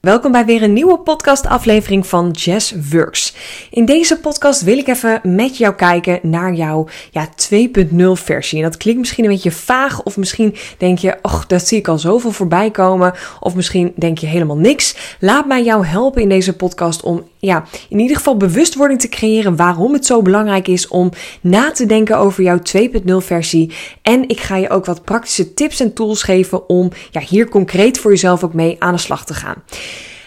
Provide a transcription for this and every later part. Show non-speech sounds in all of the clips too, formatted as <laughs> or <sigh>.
Welkom bij weer een nieuwe podcastaflevering van Jazz Works. In deze podcast wil ik even met jou kijken naar jouw ja, 2.0 versie. En dat klinkt misschien een beetje vaag, of misschien denk je, ach, dat zie ik al zoveel voorbij komen. Of misschien denk je helemaal niks. Laat mij jou helpen in deze podcast om ja, in ieder geval bewustwording te creëren waarom het zo belangrijk is om na te denken over jouw 2.0 versie. En ik ga je ook wat praktische tips en tools geven om ja, hier concreet voor jezelf ook mee aan de slag te gaan.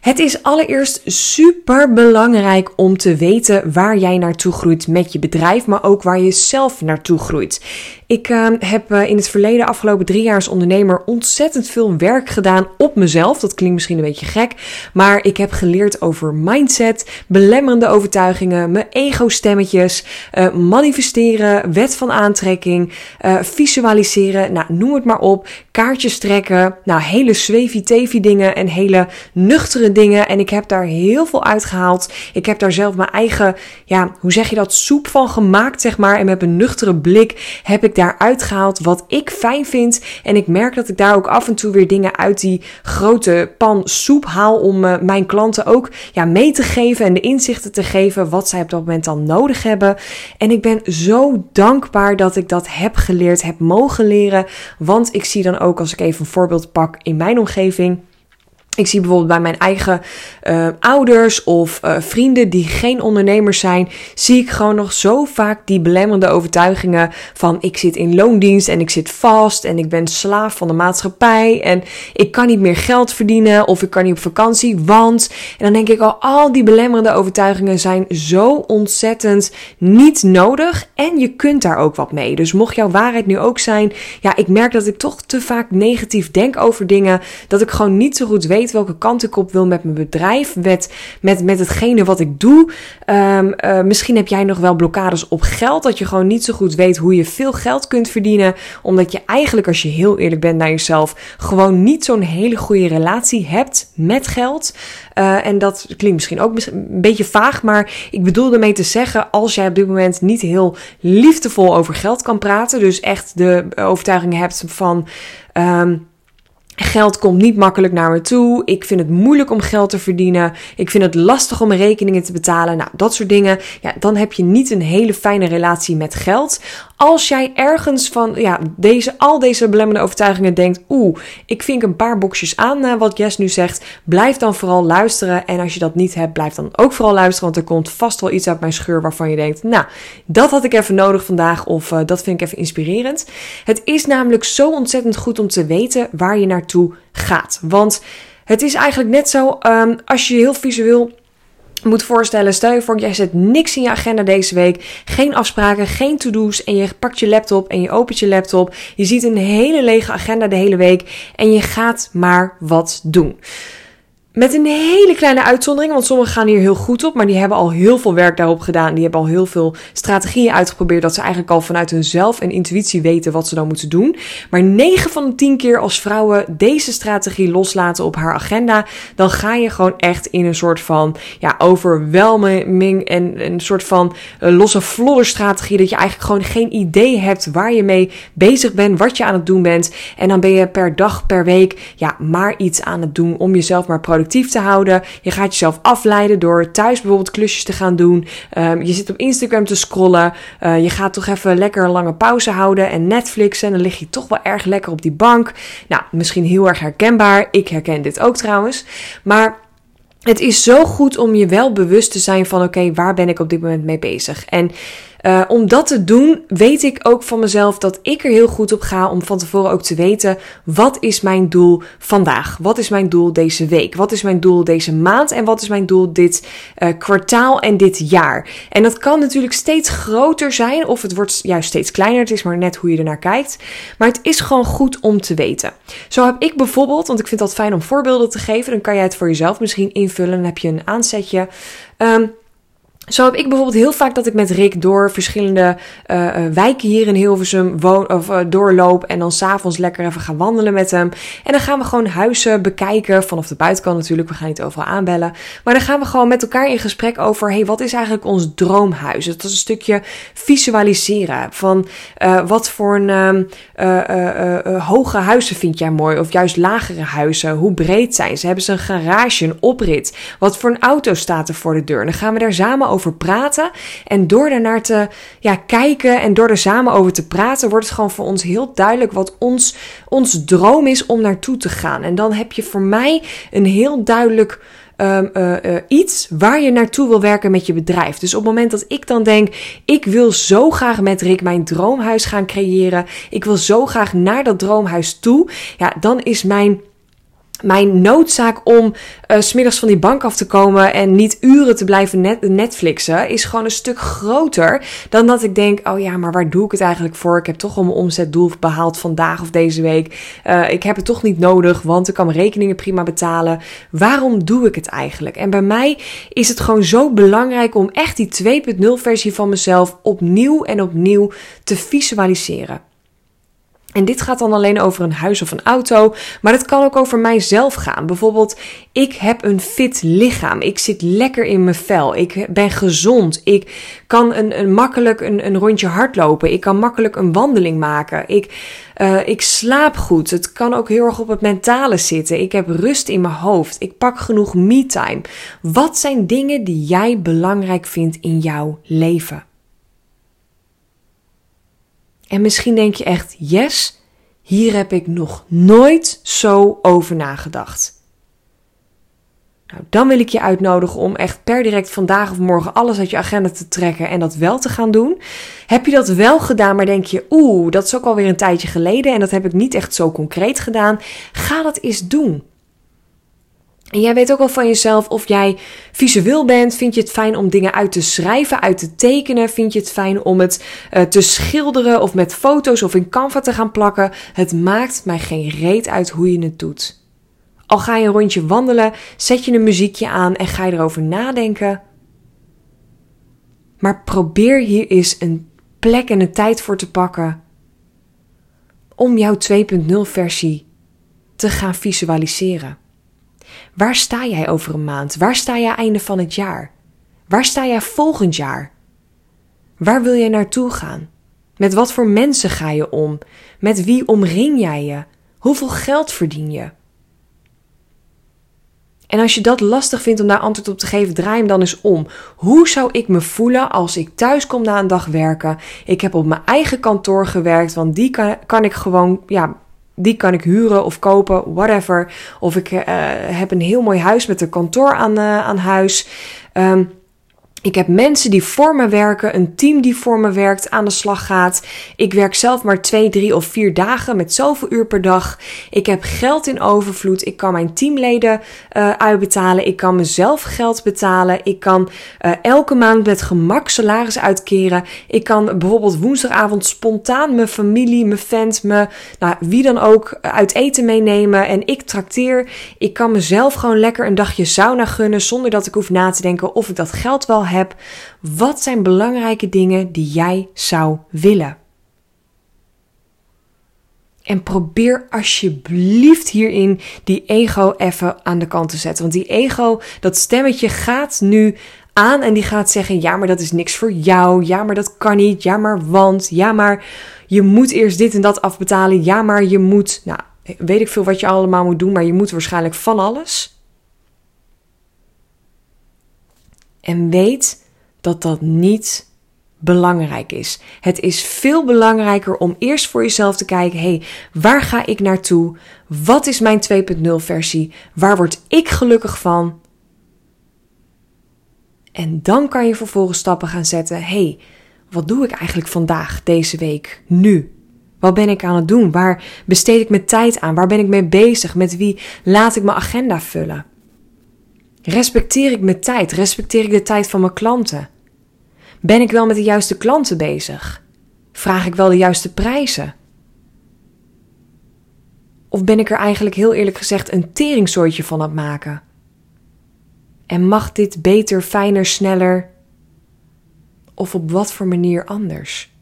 Het is allereerst super belangrijk om te weten waar jij naartoe groeit met je bedrijf, maar ook waar je zelf naartoe groeit. Ik uh, heb uh, in het verleden, afgelopen drie jaar als ondernemer, ontzettend veel werk gedaan op mezelf. Dat klinkt misschien een beetje gek, maar ik heb geleerd over mindset, belemmerende overtuigingen, mijn ego-stemmetjes, uh, manifesteren, wet van aantrekking, visualiseren, nou noem het maar op, kaartjes trekken, nou hele zweefy-tevy dingen en hele nuchtere dingen. En ik heb daar heel veel uitgehaald. Ik heb daar zelf mijn eigen, ja, hoe zeg je dat, soep van gemaakt, zeg maar. En met een nuchtere blik heb ik daaruit gehaald wat ik fijn vind. En ik merk dat ik daar ook af en toe weer dingen uit die grote pan soep haal om uh, mijn klanten ook ja, mee te geven en de inzichten te geven wat zij op dat moment dan nodig hebben. En ik ben zo dankbaar dat ik dat heb geleerd, heb mogen leren. Want ik zie dan ook, als ik even een voorbeeld pak in mijn omgeving ik zie bijvoorbeeld bij mijn eigen uh, ouders of uh, vrienden die geen ondernemers zijn, zie ik gewoon nog zo vaak die belemmerende overtuigingen van ik zit in loondienst en ik zit vast en ik ben slaaf van de maatschappij en ik kan niet meer geld verdienen of ik kan niet op vakantie, want en dan denk ik al al die belemmerende overtuigingen zijn zo ontzettend niet nodig en je kunt daar ook wat mee. Dus mocht jouw waarheid nu ook zijn, ja, ik merk dat ik toch te vaak negatief denk over dingen, dat ik gewoon niet zo goed weet welke kant ik op wil met mijn bedrijf, met, met, met hetgene wat ik doe. Um, uh, misschien heb jij nog wel blokkades op geld, dat je gewoon niet zo goed weet hoe je veel geld kunt verdienen, omdat je eigenlijk, als je heel eerlijk bent naar jezelf, gewoon niet zo'n hele goede relatie hebt met geld. Uh, en dat klinkt misschien ook een beetje vaag, maar ik bedoel ermee te zeggen, als jij op dit moment niet heel liefdevol over geld kan praten, dus echt de overtuiging hebt van. Um, Geld komt niet makkelijk naar me toe. Ik vind het moeilijk om geld te verdienen. Ik vind het lastig om rekeningen te betalen. Nou, dat soort dingen. Ja, dan heb je niet een hele fijne relatie met geld. Als jij ergens van ja, deze, al deze belemmerende overtuigingen denkt: oeh, ik vink een paar boxjes aan uh, wat Jess nu zegt, blijf dan vooral luisteren. En als je dat niet hebt, blijf dan ook vooral luisteren. Want er komt vast wel iets uit mijn scheur waarvan je denkt: nou, dat had ik even nodig vandaag. Of uh, dat vind ik even inspirerend. Het is namelijk zo ontzettend goed om te weten waar je naartoe gaat. Want het is eigenlijk net zo um, als je heel visueel moet voorstellen, stel je voor, jij zet niks in je agenda deze week. Geen afspraken, geen to-do's. En je pakt je laptop en je opent je laptop. Je ziet een hele lege agenda de hele week. En je gaat maar wat doen. Met een hele kleine uitzondering, want sommigen gaan hier heel goed op, maar die hebben al heel veel werk daarop gedaan. Die hebben al heel veel strategieën uitgeprobeerd, dat ze eigenlijk al vanuit hunzelf en intuïtie weten wat ze dan moeten doen. Maar 9 van de 10 keer als vrouwen deze strategie loslaten op haar agenda, dan ga je gewoon echt in een soort van ja, en een soort van uh, losse flodderstrategie, dat je eigenlijk gewoon geen idee hebt waar je mee bezig bent, wat je aan het doen bent. En dan ben je per dag, per week, ja, maar iets aan het doen om jezelf maar productief te houden. Je gaat jezelf afleiden door thuis bijvoorbeeld klusjes te gaan doen. Um, je zit op Instagram te scrollen. Uh, je gaat toch even lekker lange pauze houden en Netflixen. En dan lig je toch wel erg lekker op die bank. Nou, misschien heel erg herkenbaar. Ik herken dit ook trouwens. Maar het is zo goed om je wel bewust te zijn van: oké, waar ben ik op dit moment mee bezig? En uh, om dat te doen, weet ik ook van mezelf dat ik er heel goed op ga om van tevoren ook te weten: wat is mijn doel vandaag? Wat is mijn doel deze week? Wat is mijn doel deze maand? En wat is mijn doel dit uh, kwartaal en dit jaar? En dat kan natuurlijk steeds groter zijn, of het wordt juist steeds kleiner. Het is maar net hoe je ernaar kijkt. Maar het is gewoon goed om te weten. Zo heb ik bijvoorbeeld, want ik vind dat fijn om voorbeelden te geven, dan kan jij het voor jezelf misschien invullen. Dan heb je een aanzetje. Um, Zo heb ik bijvoorbeeld heel vaak dat ik met Rick door verschillende uh, wijken hier in Hilversum woon, of, uh, doorloop. En dan s'avonds lekker even gaan wandelen met hem. En dan gaan we gewoon huizen bekijken. Vanaf de buitenkant natuurlijk. We gaan niet overal aanbellen. Maar dan gaan we gewoon met elkaar in gesprek over. hey, wat is eigenlijk ons droomhuis? Dat is een stukje visualiseren. Van wat voor een um, hoge huizen vind jij mooi? Of juist lagere huizen? Hoe breed zijn ze? Hebben ze een garage, een oprit? Wat voor een auto staat er voor de deur? Dan gaan we daar samen over over praten. En door daarnaar te ja, kijken en door er samen over te praten, wordt het gewoon voor ons heel duidelijk wat ons, ons droom is om naartoe te gaan. En dan heb je voor mij een heel duidelijk. Um, uh, uh, iets waar je naartoe wil werken met je bedrijf. Dus op het moment dat ik dan denk, ik wil zo graag met Rick mijn droomhuis gaan creëren. Ik wil zo graag naar dat droomhuis toe. Ja, dan is mijn mijn noodzaak om uh, smiddags van die bank af te komen en niet uren te blijven net Netflixen is gewoon een stuk groter dan dat ik denk: oh ja, maar waar doe ik het eigenlijk voor? Ik heb toch al mijn omzetdoel behaald vandaag of deze week. Uh, ik heb het toch niet nodig, want ik kan mijn rekeningen prima betalen. Waarom doe ik het eigenlijk? En bij mij is het gewoon zo belangrijk om echt die 2.0 versie van mezelf opnieuw en opnieuw te visualiseren. En dit gaat dan alleen over een huis of een auto, maar het kan ook over mijzelf gaan. Bijvoorbeeld, ik heb een fit lichaam. Ik zit lekker in mijn vel. Ik ben gezond. Ik kan een, een makkelijk een, een rondje hardlopen. Ik kan makkelijk een wandeling maken. Ik, uh, ik slaap goed. Het kan ook heel erg op het mentale zitten. Ik heb rust in mijn hoofd. Ik pak genoeg me-time. Wat zijn dingen die jij belangrijk vindt in jouw leven? En misschien denk je echt, yes, hier heb ik nog nooit zo over nagedacht. Nou, dan wil ik je uitnodigen om echt per direct vandaag of morgen alles uit je agenda te trekken en dat wel te gaan doen. Heb je dat wel gedaan, maar denk je, oeh, dat is ook alweer een tijdje geleden en dat heb ik niet echt zo concreet gedaan. Ga dat eens doen. En jij weet ook al van jezelf of jij visueel bent. Vind je het fijn om dingen uit te schrijven, uit te tekenen? Vind je het fijn om het uh, te schilderen of met foto's of in Canva te gaan plakken? Het maakt mij geen reet uit hoe je het doet. Al ga je een rondje wandelen, zet je een muziekje aan en ga je erover nadenken. Maar probeer hier eens een plek en een tijd voor te pakken om jouw 2.0 versie te gaan visualiseren. Waar sta jij over een maand? Waar sta jij einde van het jaar? Waar sta jij volgend jaar? Waar wil jij naartoe gaan? Met wat voor mensen ga je om? Met wie omring jij je? Hoeveel geld verdien je? En als je dat lastig vindt om daar antwoord op te geven, draai hem dan eens om. Hoe zou ik me voelen als ik thuis kom na een dag werken? Ik heb op mijn eigen kantoor gewerkt, want die kan, kan ik gewoon ja, die kan ik huren of kopen, whatever. Of ik uh, heb een heel mooi huis met een kantoor aan, uh, aan huis. Um, ik heb mensen die voor me werken, een team die voor me werkt, aan de slag gaat. Ik werk zelf maar twee, drie of vier dagen met zoveel uur per dag. Ik heb geld in overvloed. Ik kan mijn teamleden uh, uitbetalen. Ik kan mezelf geld betalen. Ik kan uh, elke maand met gemak salaris uitkeren. Ik kan bijvoorbeeld woensdagavond spontaan mijn familie, mijn fans, me, nou, wie dan ook uit eten meenemen. En ik trakteer. Ik kan mezelf gewoon lekker een dagje sauna gunnen zonder dat ik hoef na te denken of ik dat geld wel heb Wat zijn belangrijke dingen die jij zou willen? En probeer alsjeblieft hierin die ego even aan de kant te zetten. Want die ego, dat stemmetje gaat nu aan en die gaat zeggen: Ja, maar dat is niks voor jou. Ja, maar dat kan niet. Ja, maar want. Ja, maar je moet eerst dit en dat afbetalen. Ja, maar je moet. Nou, weet ik veel wat je allemaal moet doen, maar je moet waarschijnlijk van alles. En weet dat dat niet belangrijk is. Het is veel belangrijker om eerst voor jezelf te kijken: hey, waar ga ik naartoe? Wat is mijn 2.0 versie? Waar word ik gelukkig van? En dan kan je vervolgens stappen gaan zetten. hey, wat doe ik eigenlijk vandaag, deze week, nu? Wat ben ik aan het doen? Waar besteed ik mijn tijd aan? Waar ben ik mee bezig? Met wie laat ik mijn agenda vullen? Respecteer ik mijn tijd? Respecteer ik de tijd van mijn klanten? Ben ik wel met de juiste klanten bezig? Vraag ik wel de juiste prijzen? Of ben ik er eigenlijk heel eerlijk gezegd een teringsoortje van aan het maken? En mag dit beter, fijner, sneller of op wat voor manier anders?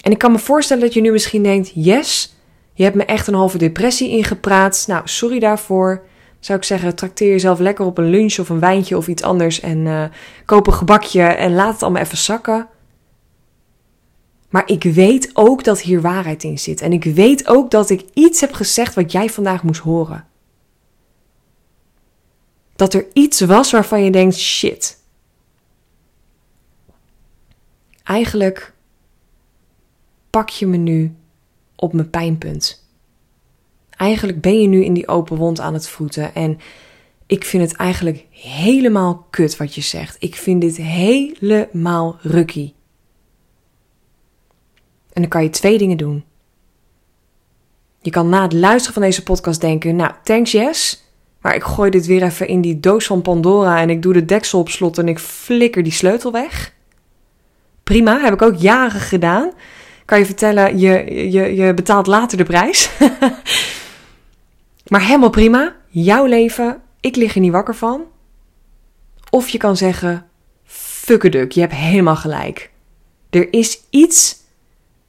En ik kan me voorstellen dat je nu misschien denkt: Yes, je hebt me echt een halve depressie ingepraat. Nou, sorry daarvoor. Zou ik zeggen, trakteer jezelf lekker op een lunch of een wijntje of iets anders. En uh, koop een gebakje en laat het allemaal even zakken. Maar ik weet ook dat hier waarheid in zit. En ik weet ook dat ik iets heb gezegd wat jij vandaag moest horen. Dat er iets was waarvan je denkt: shit. Eigenlijk pak je me nu op mijn pijnpunt. Eigenlijk ben je nu in die open wond aan het voeten en ik vind het eigenlijk helemaal kut wat je zegt. Ik vind dit helemaal rukkie. En dan kan je twee dingen doen. Je kan na het luisteren van deze podcast denken: Nou, thanks, yes. Maar ik gooi dit weer even in die doos van Pandora en ik doe de deksel op slot en ik flikker die sleutel weg. Prima, heb ik ook jaren gedaan. Kan je vertellen, je, je, je betaalt later de prijs. <laughs> maar helemaal prima, jouw leven, ik lig er niet wakker van. Of je kan zeggen: fuck je hebt helemaal gelijk. Er is iets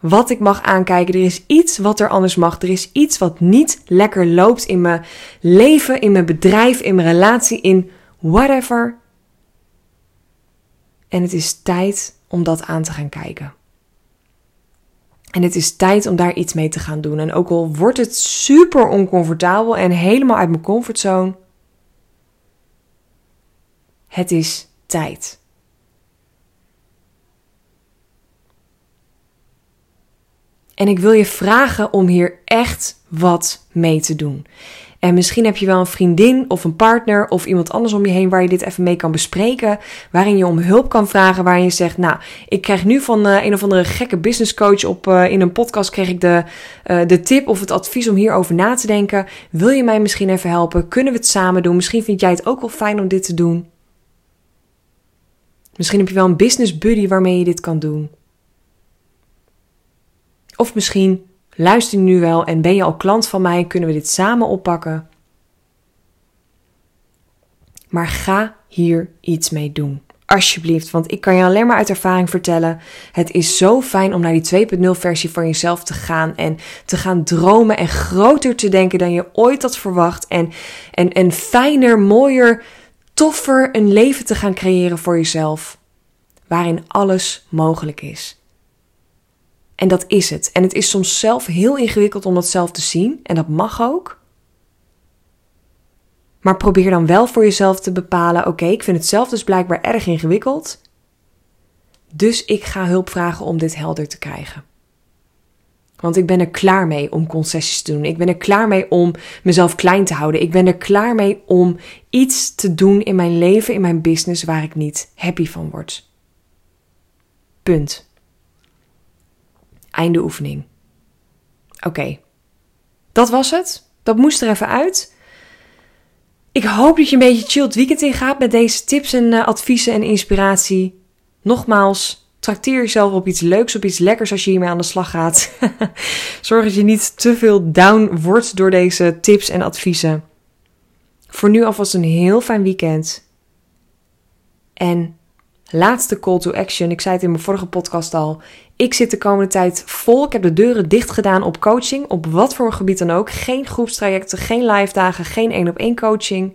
wat ik mag aankijken. Er is iets wat er anders mag. Er is iets wat niet lekker loopt in mijn leven, in mijn bedrijf, in mijn relatie, in whatever. En het is tijd om dat aan te gaan kijken. En het is tijd om daar iets mee te gaan doen. En ook al wordt het super oncomfortabel en helemaal uit mijn comfortzone, het is tijd. En ik wil je vragen om hier echt wat mee te doen. En misschien heb je wel een vriendin of een partner of iemand anders om je heen waar je dit even mee kan bespreken. Waarin je om hulp kan vragen. Waarin je zegt: Nou, ik krijg nu van uh, een of andere gekke business coach op uh, in een podcast. Kreeg ik de, uh, de tip of het advies om hierover na te denken. Wil je mij misschien even helpen? Kunnen we het samen doen? Misschien vind jij het ook wel fijn om dit te doen. Misschien heb je wel een business buddy waarmee je dit kan doen. Of misschien luister nu wel en ben je al klant van mij, kunnen we dit samen oppakken. Maar ga hier iets mee doen. Alsjeblieft, want ik kan je alleen maar uit ervaring vertellen. Het is zo fijn om naar die 2.0 versie van jezelf te gaan en te gaan dromen en groter te denken dan je ooit had verwacht. En, en, en fijner, mooier, toffer een leven te gaan creëren voor jezelf. Waarin alles mogelijk is. En dat is het. En het is soms zelf heel ingewikkeld om dat zelf te zien. En dat mag ook. Maar probeer dan wel voor jezelf te bepalen: oké, ik vind het zelf dus blijkbaar erg ingewikkeld. Dus ik ga hulp vragen om dit helder te krijgen. Want ik ben er klaar mee om concessies te doen. Ik ben er klaar mee om mezelf klein te houden. Ik ben er klaar mee om iets te doen in mijn leven, in mijn business, waar ik niet happy van word. Punt. Einde oefening. Oké, dat was het. Dat moest er even uit. Ik hoop dat je een beetje chilled weekend ingaat met deze tips en uh, adviezen en inspiratie. Nogmaals, trakteer jezelf op iets leuks, op iets lekkers als je hiermee aan de slag gaat. <laughs> Zorg dat je niet te veel down wordt door deze tips en adviezen. Voor nu alvast een heel fijn weekend. En laatste call to action. Ik zei het in mijn vorige podcast al. Ik zit de komende tijd vol. Ik heb de deuren dicht gedaan op coaching, op wat voor gebied dan ook. Geen groepstrajecten, geen live dagen, geen één op één coaching.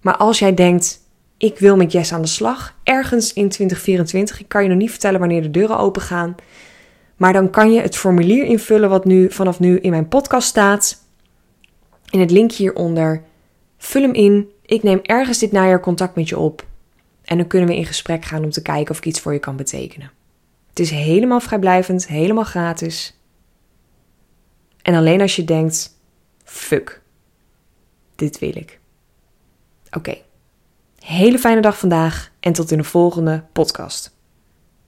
Maar als jij denkt, ik wil met Jess aan de slag, ergens in 2024, ik kan je nog niet vertellen wanneer de deuren open gaan. Maar dan kan je het formulier invullen wat nu vanaf nu in mijn podcast staat. In het linkje hieronder. Vul hem in. Ik neem ergens dit najaar contact met je op. En dan kunnen we in gesprek gaan om te kijken of ik iets voor je kan betekenen. Het is helemaal vrijblijvend, helemaal gratis. En alleen als je denkt: fuck, dit wil ik. Oké, hele fijne dag vandaag en tot in de volgende podcast.